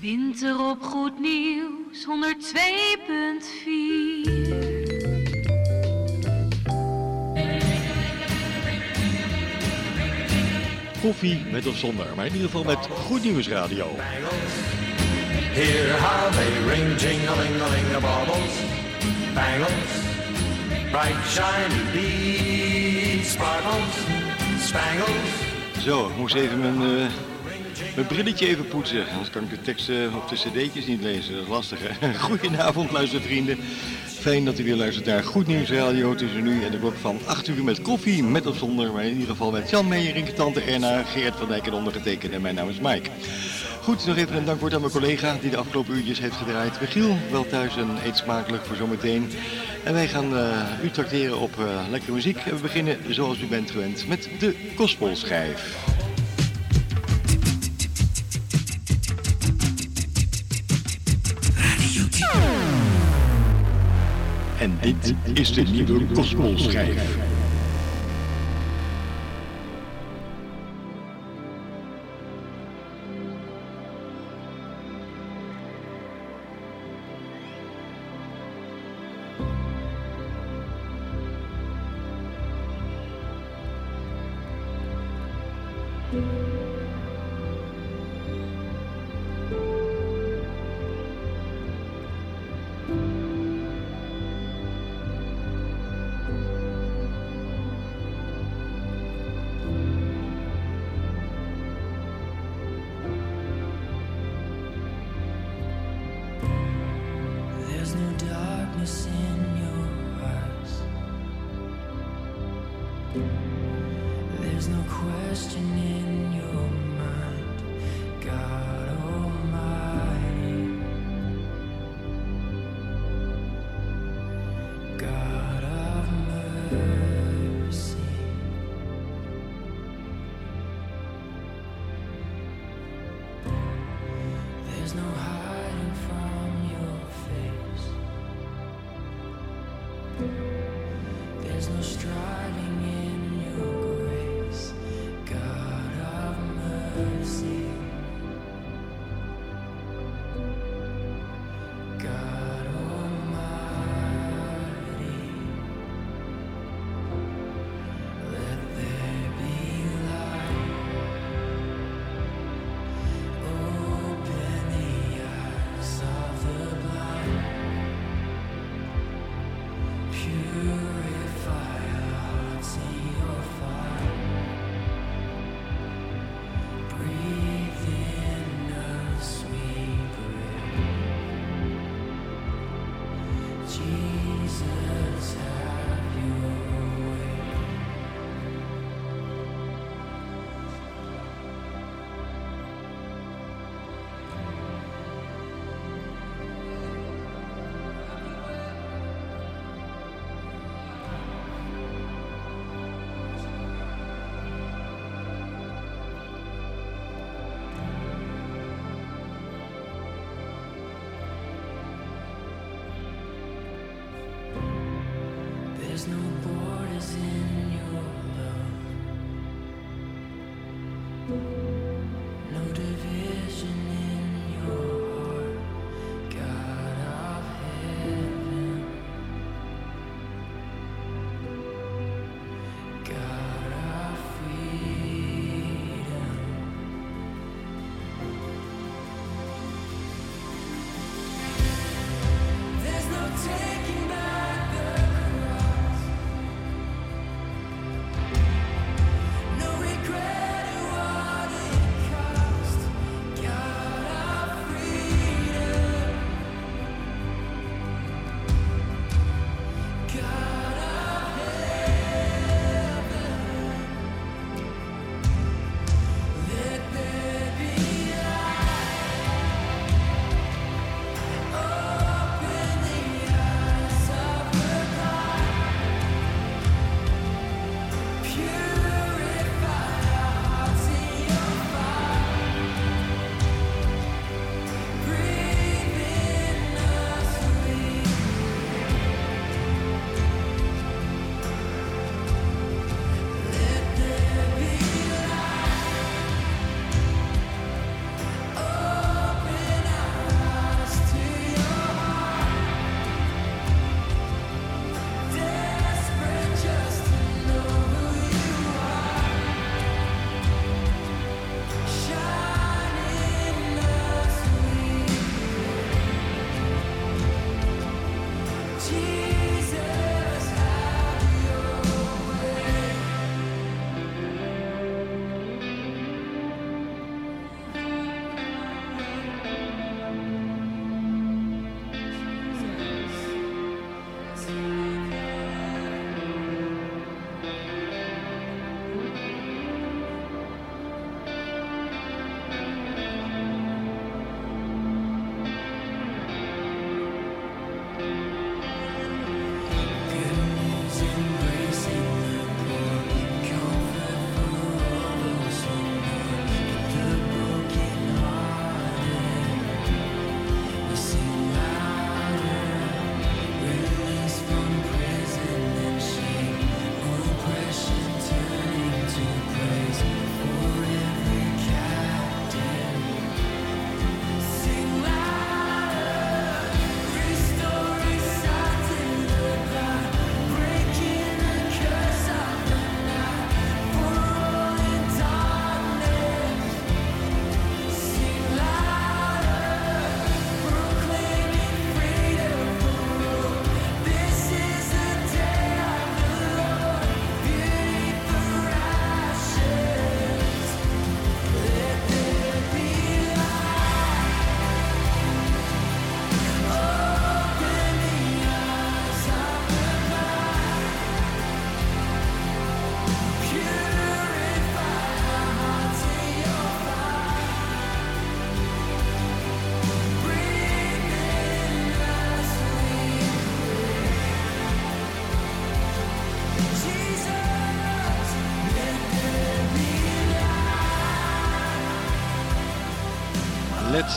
Winter op Goed Nieuws 102.4. Koffie met of zonder, maar in ieder geval met Goed Nieuws Radio. Hear how they ring, the baubles, bangles, bright shiny beads, sparkles, spangles. Zo, ik moest even mijn, eh, mijn brilletje even poetsen. Anders kan ik de teksten op de cd'tjes niet lezen. Dat is lastig, hè? Goedenavond, luistervrienden. Fijn dat u weer luistert naar Goed Nieuws Radio tussen nu en de klok van 8 uur met koffie, met of zonder. Maar in ieder geval met Jan Meijerink, Tante Erna, Geert van Dijk en ondergetekend. En mijn naam is Mike. Goed, nog even een dankwoord aan mijn collega die de afgelopen uurtjes heeft gedraaid. Michiel, wel thuis en eet smakelijk voor zometeen. En wij gaan eh, u tracteren op eh, lekkere muziek. En we beginnen zoals u bent gewend met de Gospelschijf. En dit is de nieuwe Gospelschijf.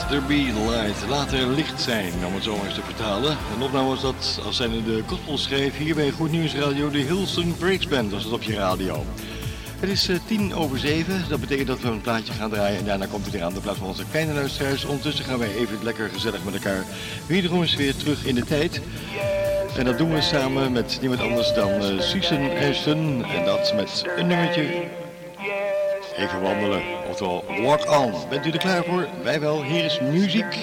Er There Be Light. Laat er licht zijn, om het zo maar eens te vertalen. En opname was dat, als zij de koppel schreef, hier bij Goed Nieuws Radio, de Hilson Breaks Band was het op je radio. Het is eh, tien over zeven, dat betekent dat we een plaatje gaan draaien en daarna komt u weer aan de plaats van onze kleine luisteraars. Ondertussen gaan wij even lekker gezellig met elkaar wederom eens weer terug in de tijd. En dat doen we samen met niemand anders dan eh, Susan Ashton en dat met een nummertje Even wandelen, oftewel walk on. Bent u er klaar voor? Wij wel, hier is MUZIEK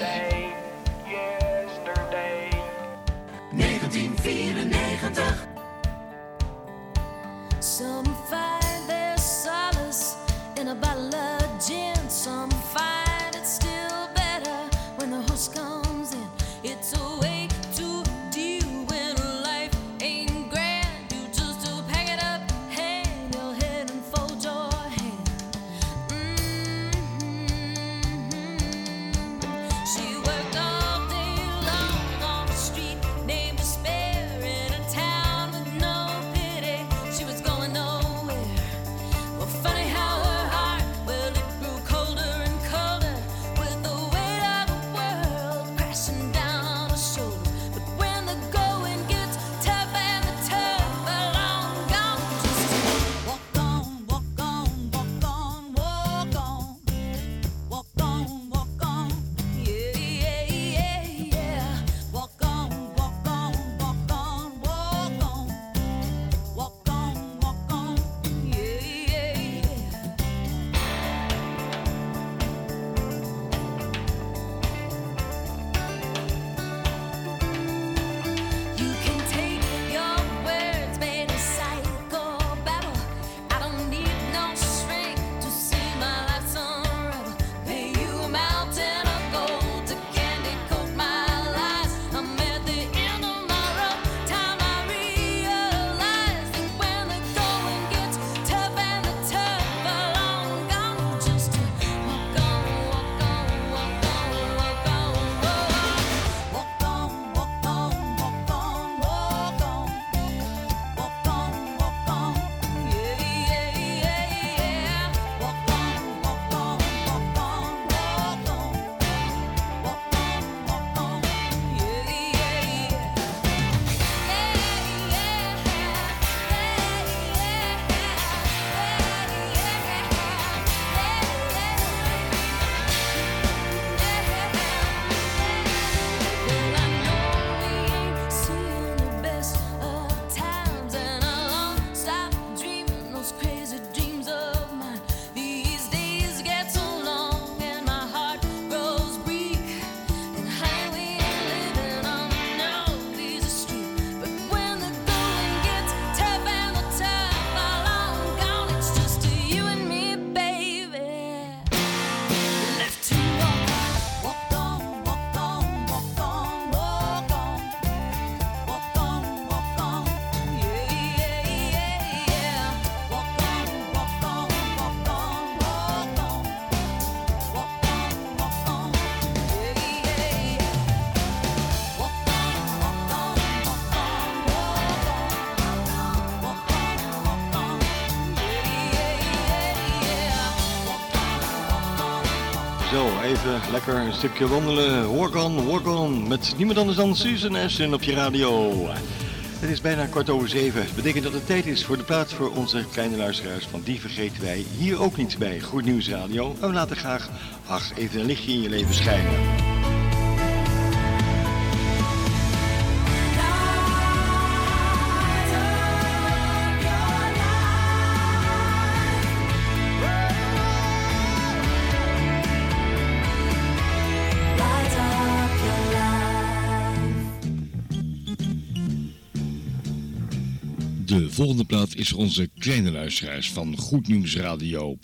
lekker een stukje wandelen. Walk on, walk on. Met niemand anders dan Susan Ashton op je radio. Het is bijna kwart over zeven. Dat betekent dat het tijd is voor de plaats voor onze kleine luisteraars. Want die vergeten wij hier ook niet bij. Goed Nieuws Radio. En we laten graag ach, even een lichtje in je leven schijnen. volgende plaat is onze kleine luisteraars van Goed Nieuws Radio.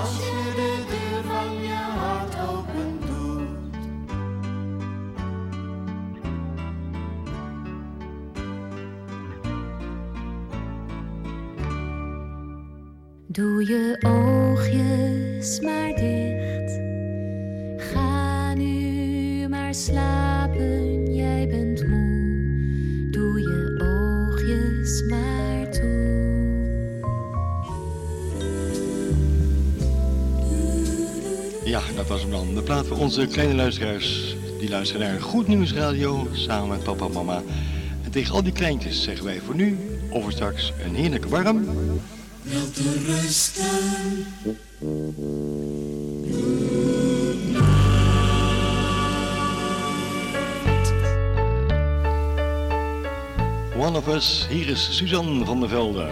als je de deur van je hart open doet. Doe je oogjes maar dicht, ga nu maar slapen. Ja, dat was hem dan. De plaat voor onze kleine luisteraars. Die luisteren naar Goed Nieuws Radio samen met papa en mama. En tegen al die kleintjes zeggen wij voor nu, over straks, een heerlijk warm... Rusten. One of Us. Hier is Suzanne van der Velde.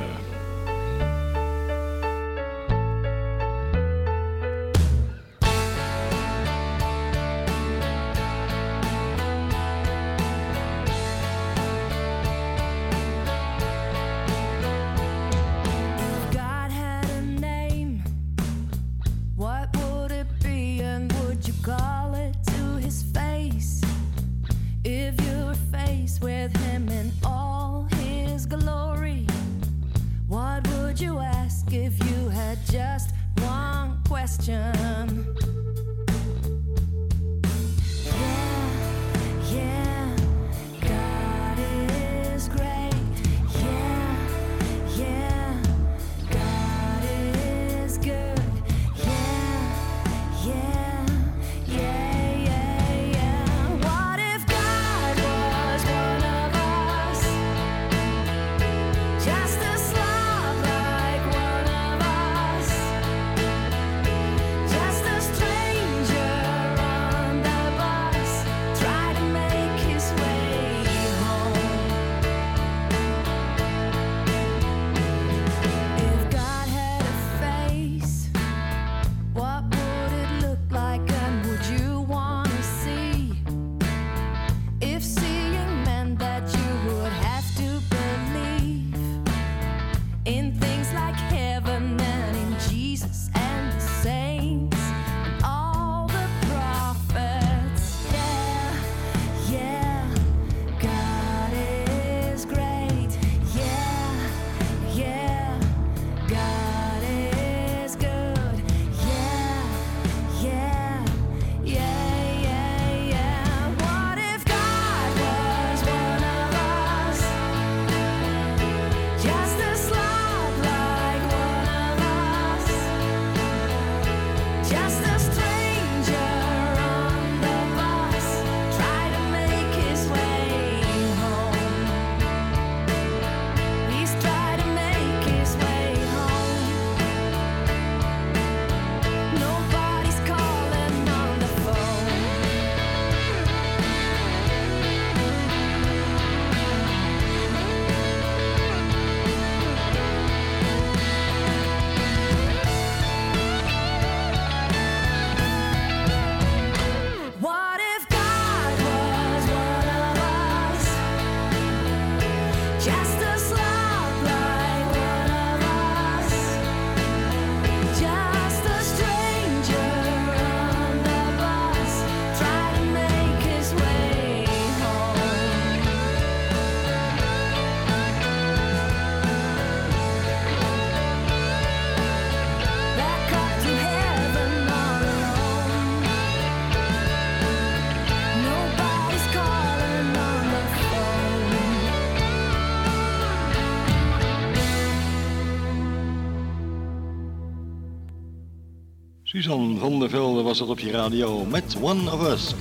Suzanne van der Velde was dat op je radio met One of Us.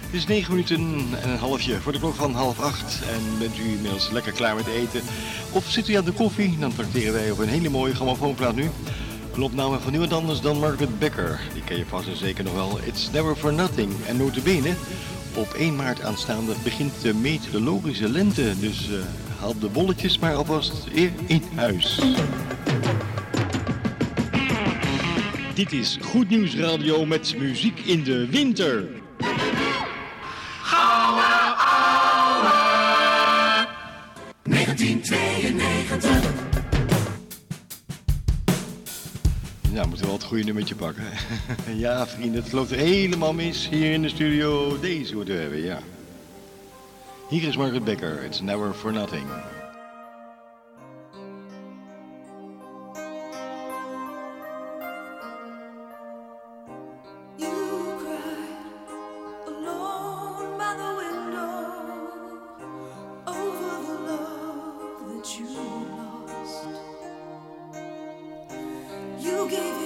Het is negen minuten en een halfje voor de klok van half acht. En bent u inmiddels lekker klaar met eten? Of zit u aan de koffie? Dan tracteren wij op een hele mooie grammofoonplaat nu. Een opname van niemand anders dan Margaret Becker. Die ken je vast en zeker nog wel. It's Never For Nothing. En notabene, op 1 maart aanstaande begint de meteorologische lente. Dus uh, haal de bolletjes maar alvast eer in huis. Dit is Goed Nieuws Radio met muziek in de winter. Gouden ouwe 1992 Nou, moeten we wel het goede nummertje pakken. ja, vrienden, het loopt helemaal mis hier in de studio. Deze moeten we hebben, ja. Hier is Margaret Becker, It's Never For Nothing. forgive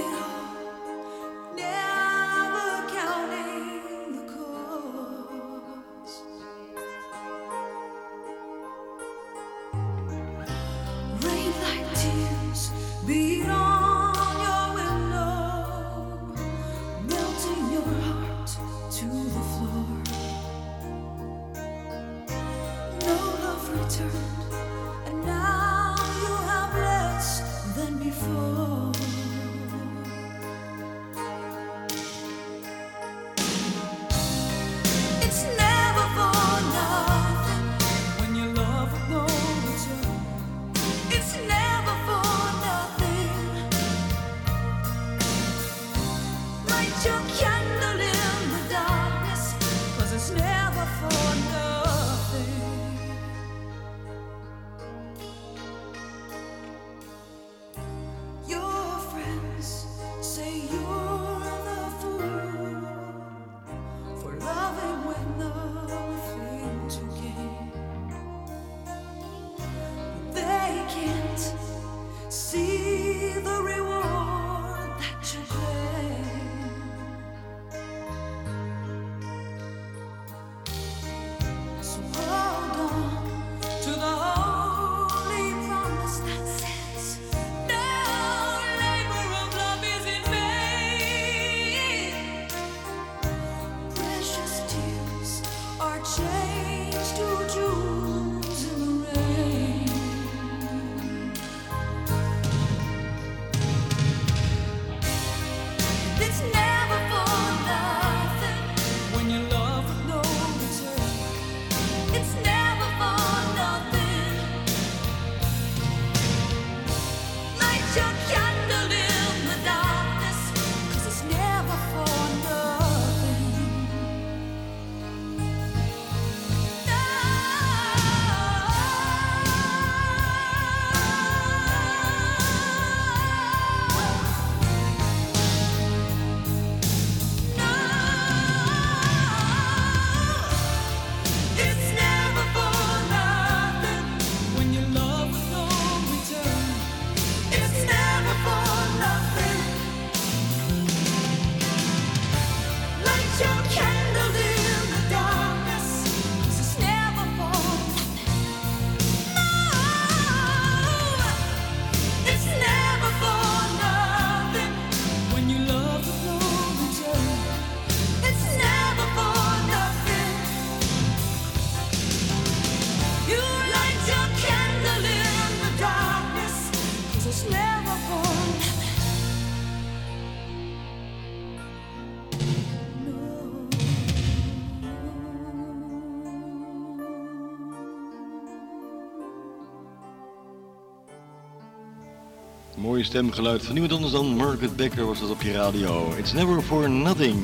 stemgeluid van niemand anders dan Margaret Becker was dat op je radio. It's never for nothing.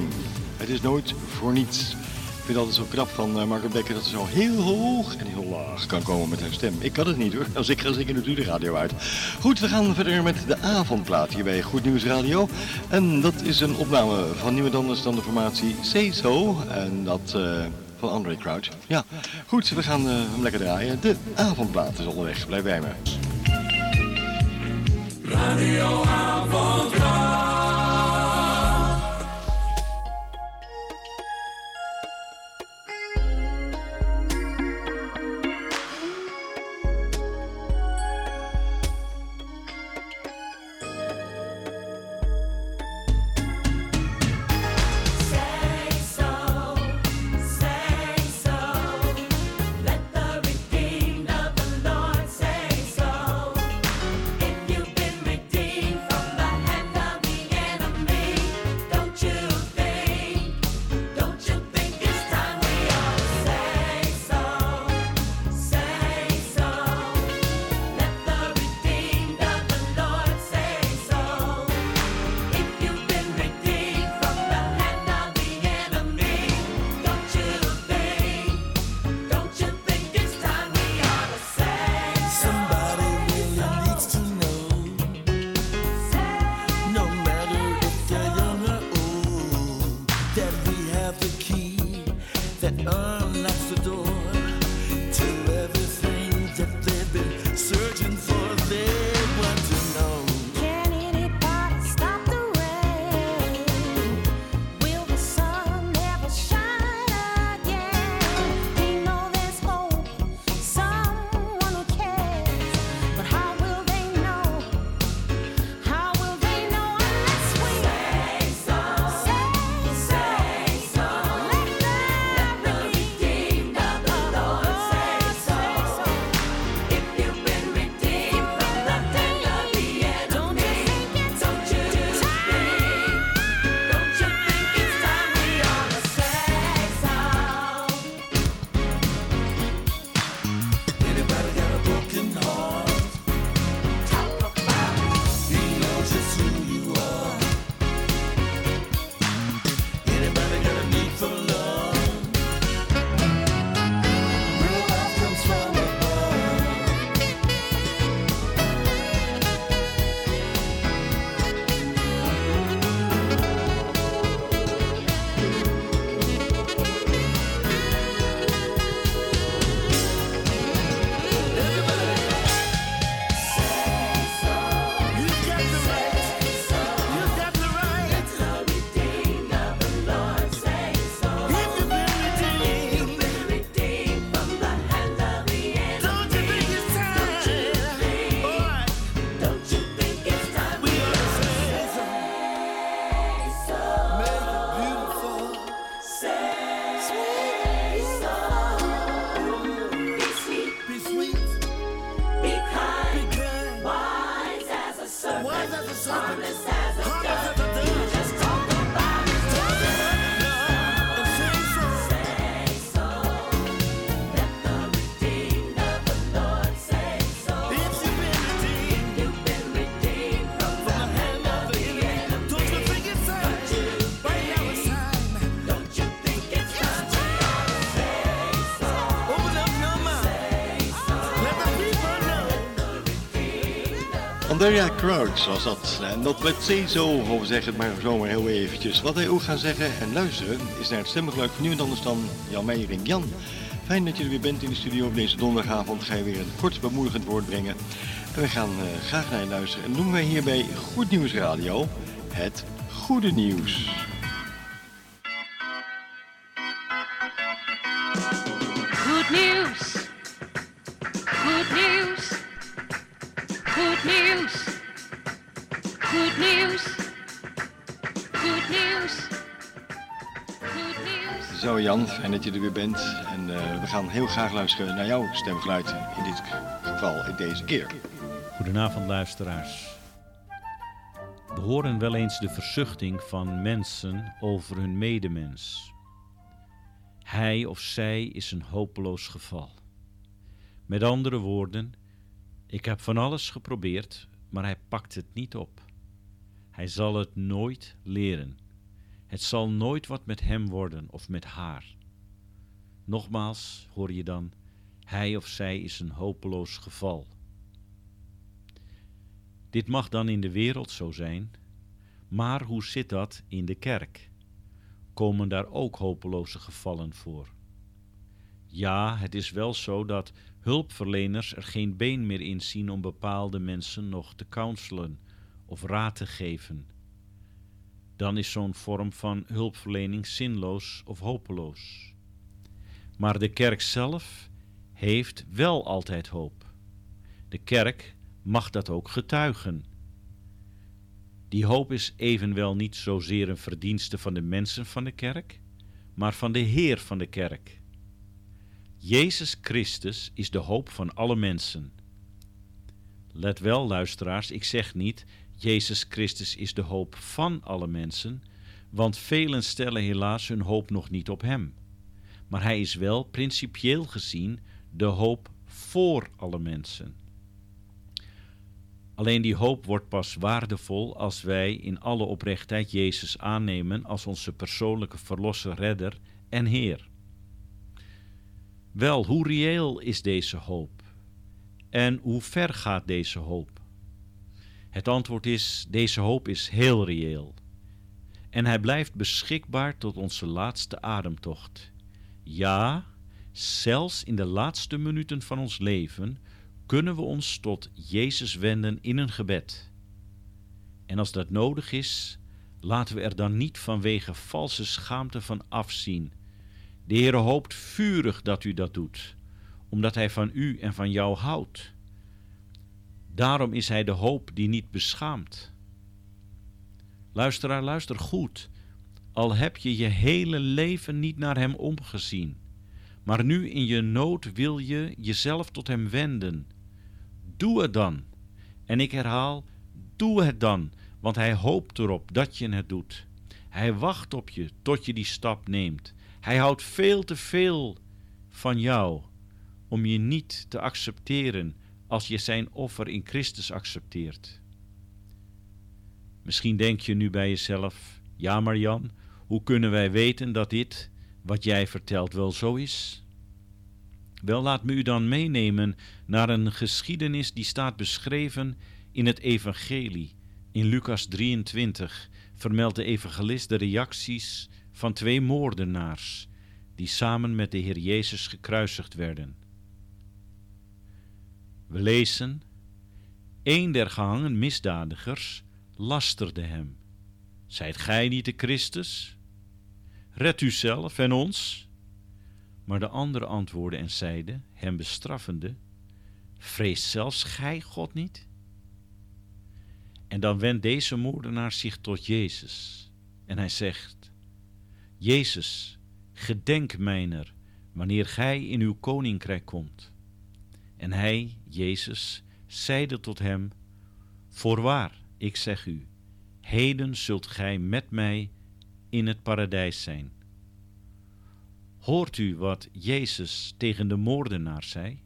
Het is nooit voor niets. Ik vind het altijd zo knap van eh, Margaret Becker dat ze zo heel hoog en heel laag kan komen met haar stem. Ik kan het niet hoor. Als ik ga zingen, doet u de radio uit. Goed, we gaan verder met de avondplaat hier bij Goed Nieuws Radio. En dat is een opname van niemand anders dan de formatie Say So. En dat eh, van Andre Crouch. Ja, goed, we gaan eh, hem lekker draaien. De avondplaat is onderweg. Blijf bij me. Radio Avondplaat. Andrea Crouch was dat. En dat met zo, of zeg het maar zomaar heel eventjes. Wat wij ook gaan zeggen en luisteren is naar het stemgeluid van en anders dan Jan Meijering. Jan, fijn dat je er weer bent in de studio op deze donderdagavond. Ga je weer een kort bemoedigend woord brengen. En we gaan uh, graag naar je luisteren. En noemen wij hierbij Goed Nieuws Radio het goede nieuws. Jan, fijn dat je er weer bent. En uh, we gaan heel graag luisteren naar jouw stemgeluid. In dit geval, in deze keer. Goedenavond luisteraars. We horen wel eens de verzuchting van mensen over hun medemens. Hij of zij is een hopeloos geval. Met andere woorden, ik heb van alles geprobeerd, maar hij pakt het niet op. Hij zal het nooit leren. Het zal nooit wat met hem worden of met haar. Nogmaals hoor je dan, hij of zij is een hopeloos geval. Dit mag dan in de wereld zo zijn, maar hoe zit dat in de kerk? Komen daar ook hopeloze gevallen voor? Ja, het is wel zo dat hulpverleners er geen been meer in zien om bepaalde mensen nog te counselen of raad te geven. Dan is zo'n vorm van hulpverlening zinloos of hopeloos. Maar de kerk zelf heeft wel altijd hoop. De kerk mag dat ook getuigen. Die hoop is evenwel niet zozeer een verdienste van de mensen van de kerk, maar van de Heer van de kerk. Jezus Christus is de hoop van alle mensen. Let wel, luisteraars, ik zeg niet Jezus Christus is de hoop van alle mensen, want velen stellen helaas hun hoop nog niet op Hem. Maar Hij is wel principieel gezien de hoop voor alle mensen. Alleen die hoop wordt pas waardevol als wij in alle oprechtheid Jezus aannemen als onze persoonlijke verlosser, redder en Heer. Wel, hoe reëel is deze hoop? En hoe ver gaat deze hoop? Het antwoord is: deze hoop is heel reëel. En hij blijft beschikbaar tot onze laatste ademtocht. Ja, zelfs in de laatste minuten van ons leven kunnen we ons tot Jezus wenden in een gebed. En als dat nodig is, laten we er dan niet vanwege valse schaamte van afzien. De Heere hoopt vurig dat u dat doet, omdat Hij van u en van jou houdt. Daarom is Hij de hoop die niet beschaamt. Luisteraar, luister goed. Al heb je je hele leven niet naar Hem omgezien, maar nu in je nood wil je jezelf tot Hem wenden Doe het dan. En ik herhaal, doe het dan, want hij hoopt erop dat je het doet. Hij wacht op je tot je die stap neemt. Hij houdt veel te veel van jou om je niet te accepteren als je zijn offer in Christus accepteert. Misschien denk je nu bij jezelf: ja, maar Jan, hoe kunnen wij weten dat dit, wat jij vertelt, wel zo is? Wel, laat me u dan meenemen naar een geschiedenis die staat beschreven in het Evangelie. In Lucas 23 vermeldt de evangelist de reacties van twee moordenaars die samen met de Heer Jezus gekruisigd werden. We lezen: Een der gehangen misdadigers lasterde hem: Zijt gij niet de Christus? Red u zelf en ons. Maar de andere antwoordde en zeide, hem bestraffende, vrees zelfs gij God niet? En dan wendt deze moordenaar zich tot Jezus en hij zegt, Jezus, gedenk mijner, wanneer gij in uw koninkrijk komt. En hij, Jezus, zeide tot hem, Voorwaar, ik zeg u, heden zult gij met mij in het paradijs zijn. Hoort u wat Jezus tegen de moordenaar zei?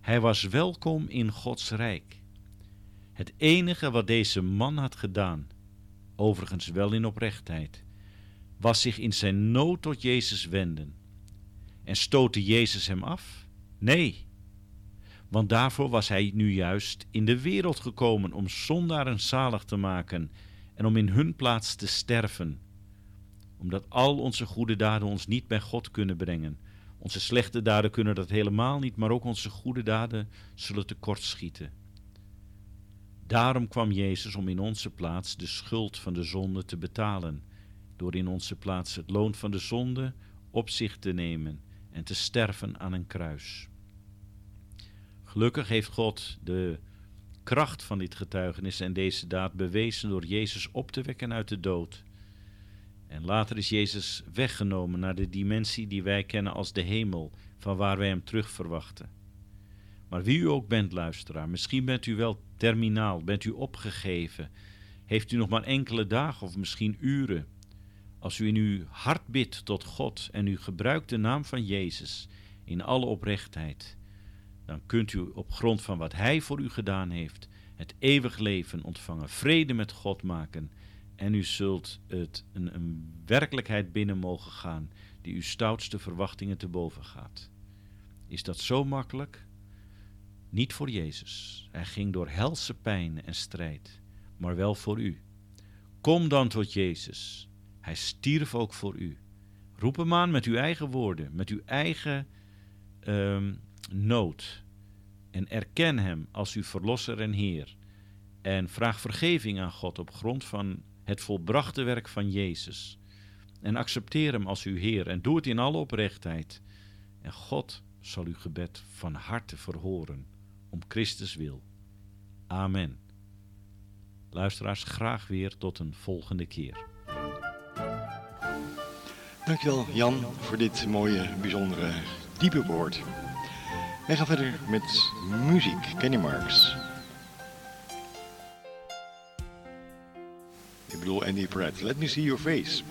Hij was welkom in Gods rijk. Het enige wat deze man had gedaan, overigens wel in oprechtheid, was zich in zijn nood tot Jezus wenden. En stootte Jezus hem af? Nee. Want daarvoor was hij nu juist in de wereld gekomen om zondaren zalig te maken en om in hun plaats te sterven. Omdat al onze goede daden ons niet bij God kunnen brengen. Onze slechte daden kunnen dat helemaal niet, maar ook onze goede daden zullen tekortschieten. Daarom kwam Jezus om in onze plaats de schuld van de zonde te betalen, door in onze plaats het loon van de zonde op zich te nemen en te sterven aan een kruis. Gelukkig heeft God de kracht van dit getuigenis en deze daad bewezen door Jezus op te wekken uit de dood. En later is Jezus weggenomen naar de dimensie die wij kennen als de hemel, van waar wij hem terug verwachten. Maar wie u ook bent, luisteraar, misschien bent u wel terminaal, bent u opgegeven, heeft u nog maar enkele dagen of misschien uren. Als u in uw hart bidt tot God en u gebruikt de naam van Jezus in alle oprechtheid, dan kunt u op grond van wat Hij voor u gedaan heeft, het eeuwig leven ontvangen, vrede met God maken en u zult het een, een werkelijkheid binnen mogen gaan die uw stoutste verwachtingen te boven gaat. Is dat zo makkelijk? Niet voor Jezus. Hij ging door helse pijn en strijd, maar wel voor u. Kom dan tot Jezus. Hij stierf ook voor u. Roep hem aan met uw eigen woorden, met uw eigen ehm, nood. En erken hem als uw verlosser en Heer. En vraag vergeving aan God op grond van het volbrachte werk van Jezus. En accepteer hem als uw Heer en doe het in alle oprechtheid. En God zal uw gebed van harte verhoren, om Christus wil. Amen. Luisteraars, graag weer tot een volgende keer. Dankjewel Jan voor dit mooie, bijzondere, diepe woord. Wij gaan verder met muziek, Kenny Marks. Ik bedoel Andy Pratt. Let me see your face.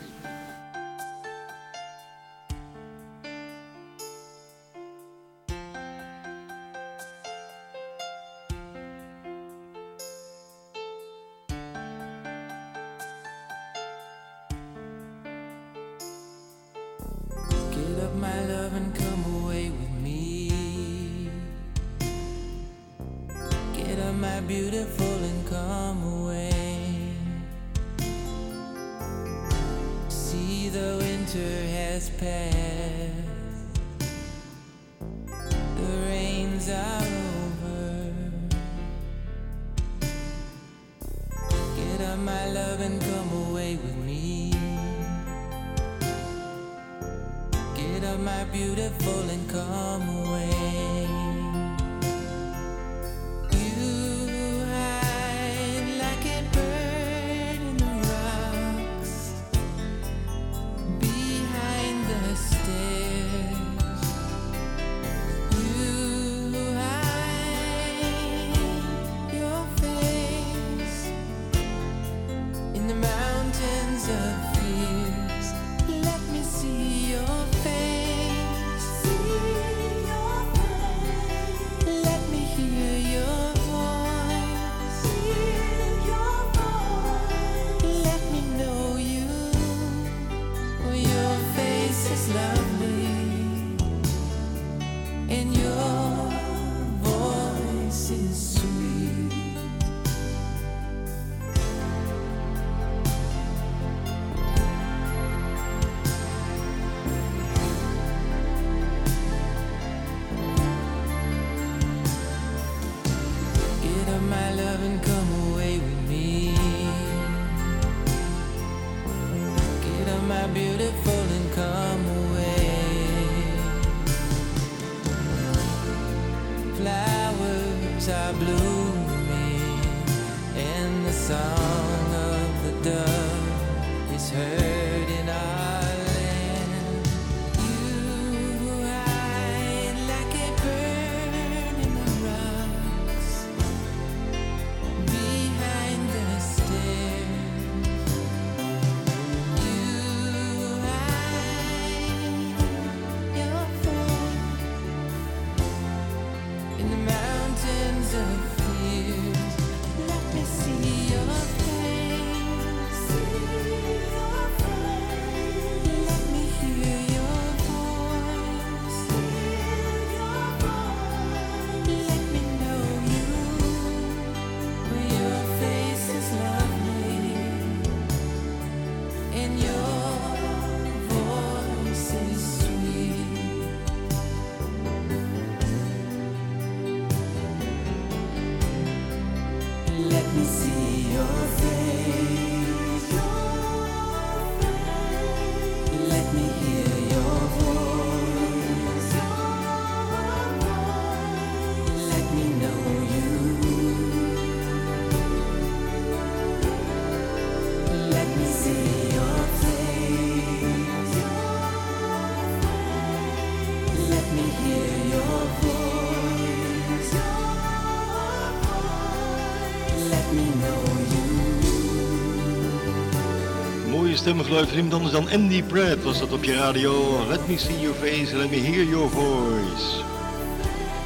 Mooie stemgeluid, niemand anders dan Andy Pratt was dat op je radio. Let me see your face, let me hear your voice.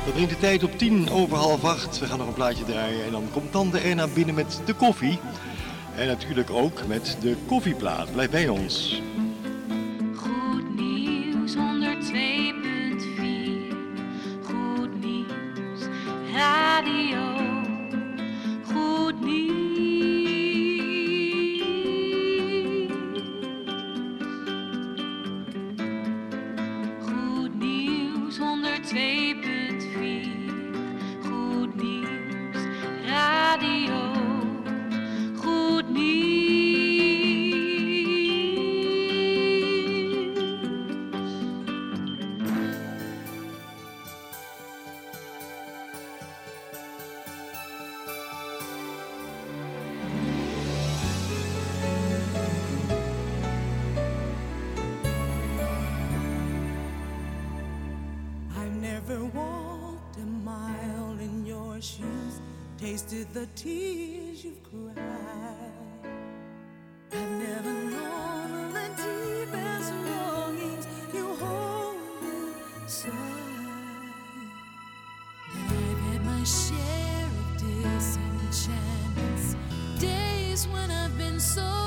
Dat brengt de tijd op tien over half acht. We gaan nog een plaatje draaien en dan komt tante Erna binnen met de koffie. En natuurlijk ook met de koffieplaat. Blijf bij ons. Goed nieuws 102.4. Goed nieuws. Radio. When I've been so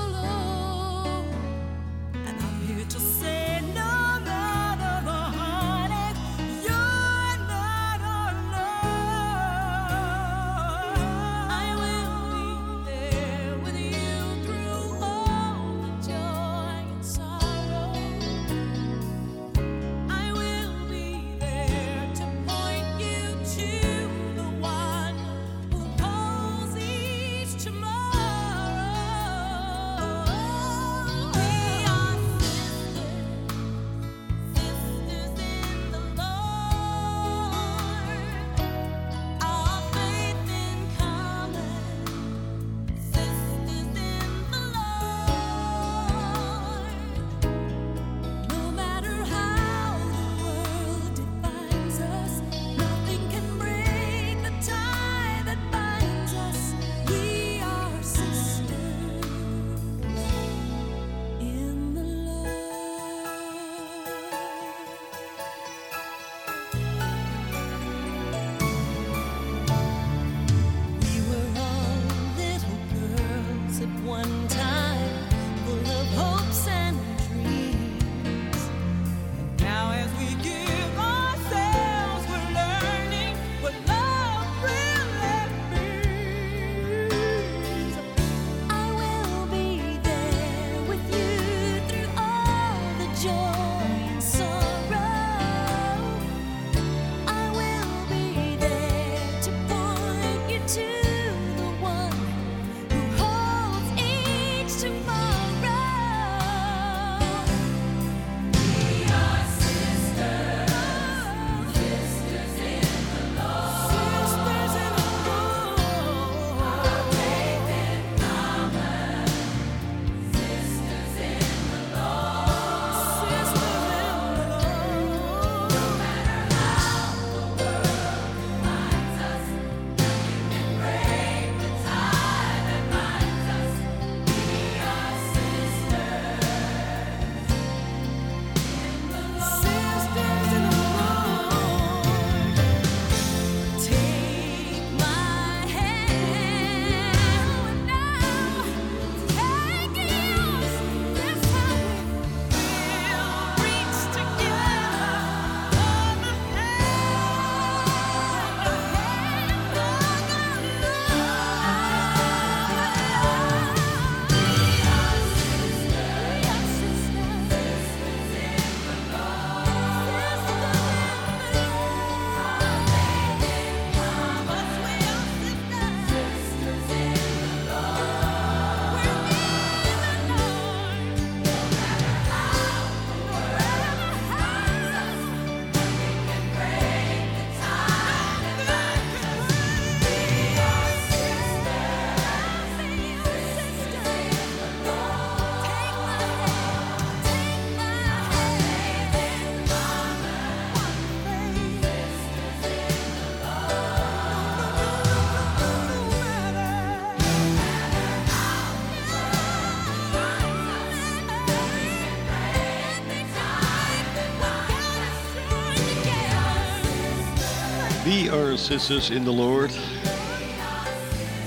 We Are Sisters in the Lord.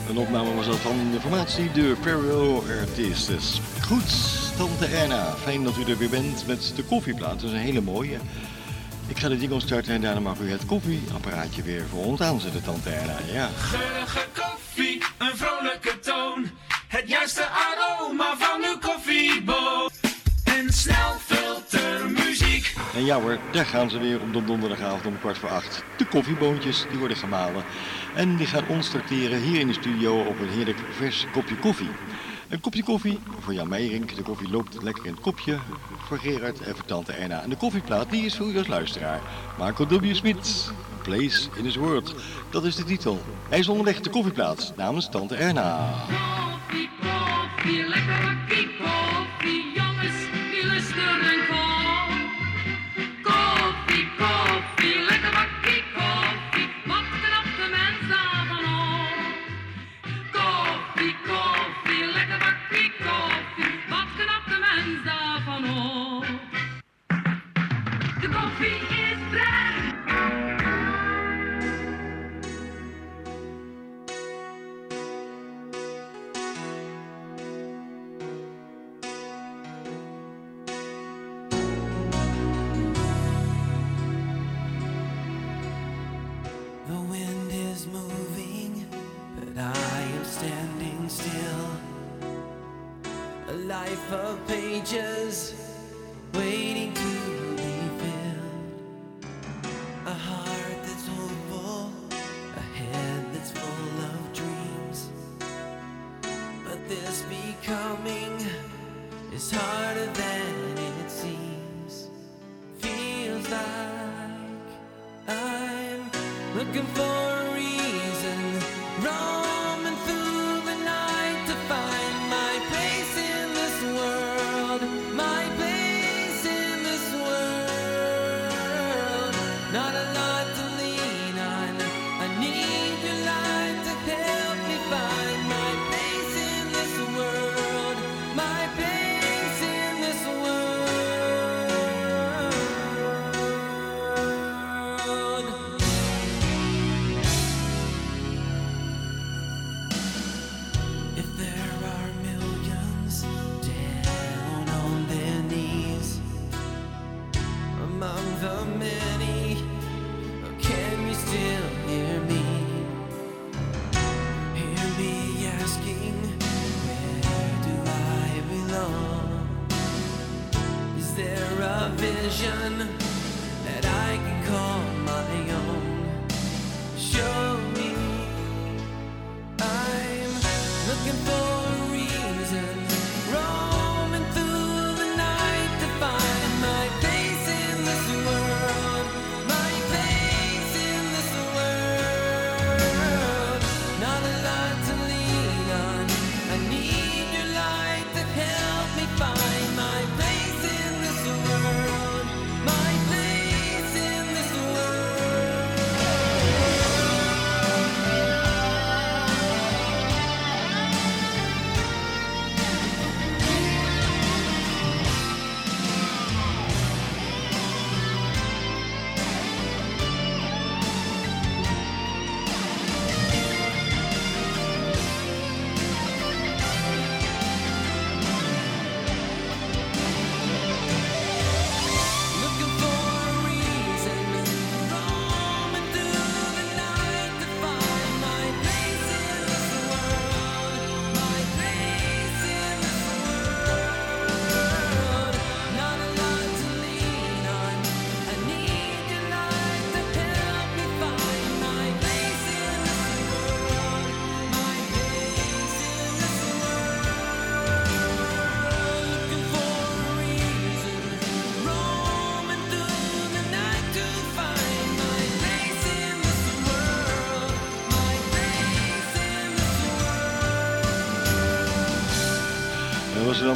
Een opname was dat van de formatie de Pharaoh Artistes. Goed, Tante Erna, fijn dat u er weer bent met de koffieplaat. Dat is een hele mooie. Ik ga de jingle starten en daarna mag u het koffieapparaatje weer voor ons aanzetten, Tante Erna. Ja. Geurige koffie, een vrolijke toon. Het juiste aroma van uw koffieboot. En snel. En ja hoor, daar gaan ze weer op de donderdagavond om kwart voor acht. De koffieboontjes, die worden gemalen. En die gaan ons starteren hier in de studio op een heerlijk vers kopje koffie. Een kopje koffie voor Jan Meijering. De koffie loopt lekker in het kopje. Voor Gerard en voor tante Erna. En de koffieplaat die is voor u als luisteraar. Michael W. Smith, Place in His World. Dat is de titel. Hij is onderweg de koffieplaats namens tante Erna. Koffie, koffie, lekker koffie. Jongens, die lusten Of pages.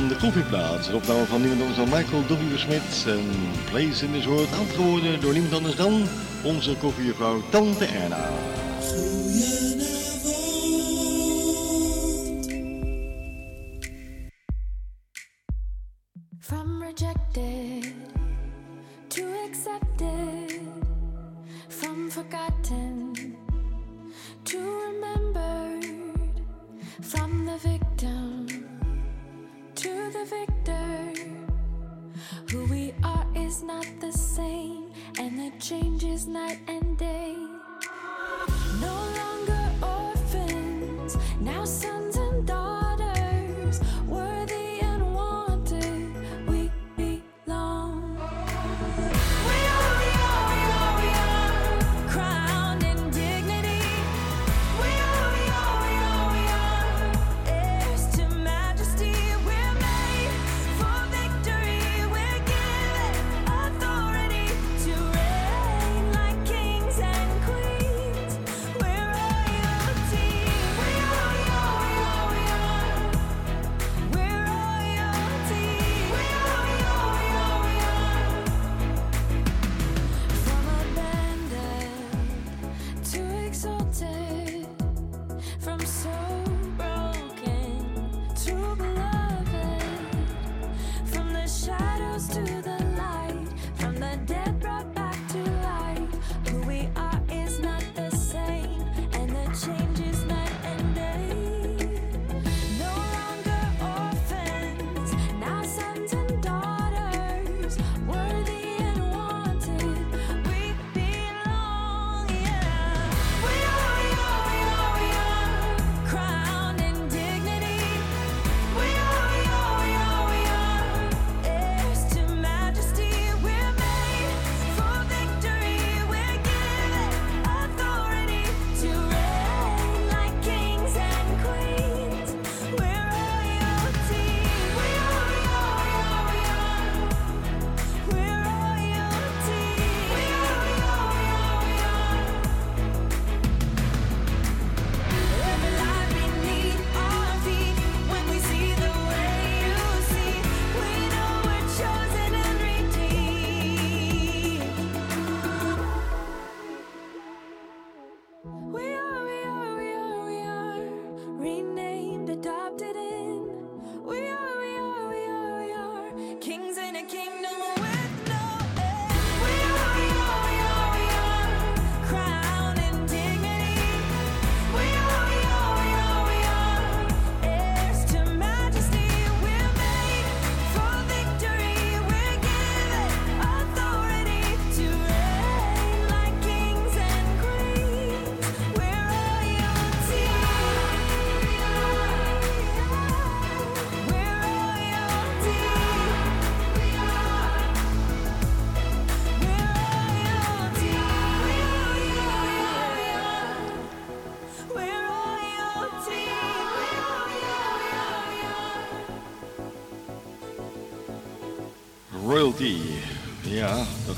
De koffieplaats. Opname van niemand anders dan Michael W. Smith. En Place in this World antwoorden door niemand anders dan onze koffiejuffrouw Tante Erna.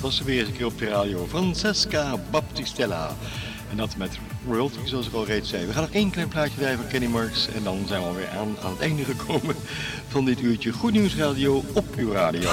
was ze weer een keer op de radio. Francesca Baptistella. En dat met royalty, zoals ik al reeds zei. We gaan nog één klein plaatje draaien van Kenny Marks. En dan zijn we alweer aan, aan het einde gekomen van dit uurtje. Goed Nieuws Radio op uw radio.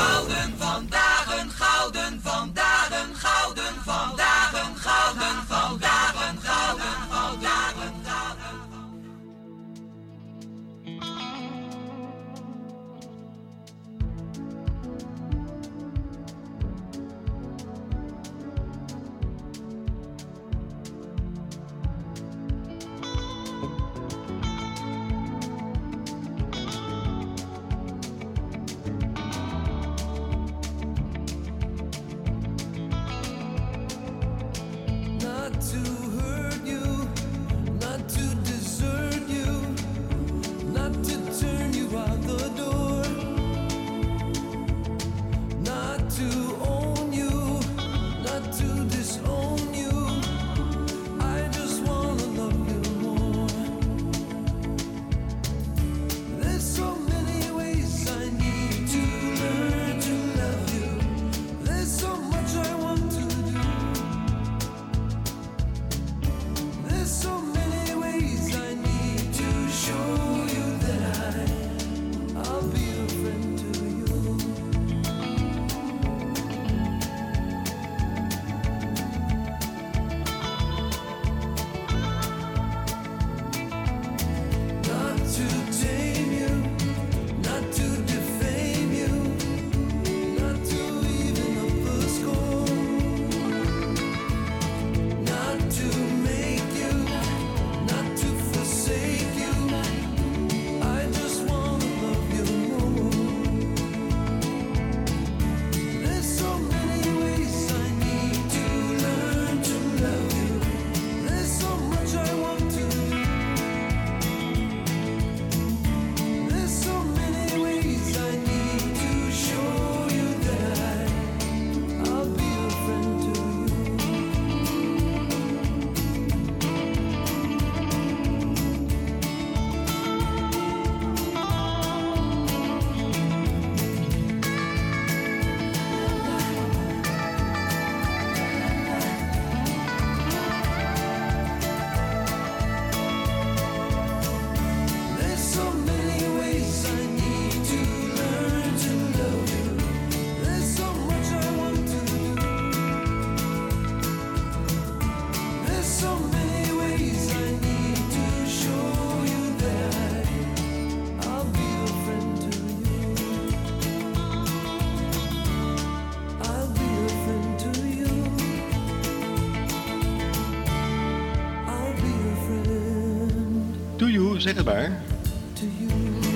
Maar.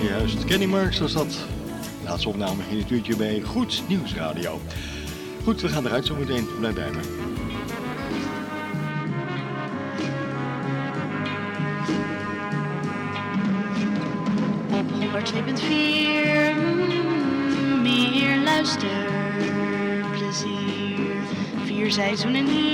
Juist, Kenny Marks was dat. Laatste opname in het uurtje bij Goed Nieuws Radio. Goed, we gaan eruit zo meteen. Blijf bij me. Op 102.4 mm, meer luisterplezier. Vier seizoenen hier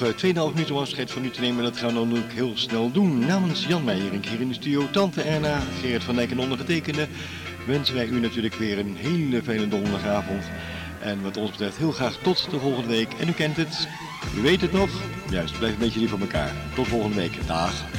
nog eh, 2,5 minuten om afscheid van u te nemen. Dat gaan we dan ook heel snel doen. Namens Jan Meijering hier in de studio, Tante Erna, Gerrit van Dijk en ondergetekende... wensen wij u natuurlijk weer een hele fijne donderdagavond. En wat ons betreft heel graag tot de volgende week. En u kent het, u weet het nog. Juist, blijf een beetje lief voor elkaar. Tot volgende week. Dag.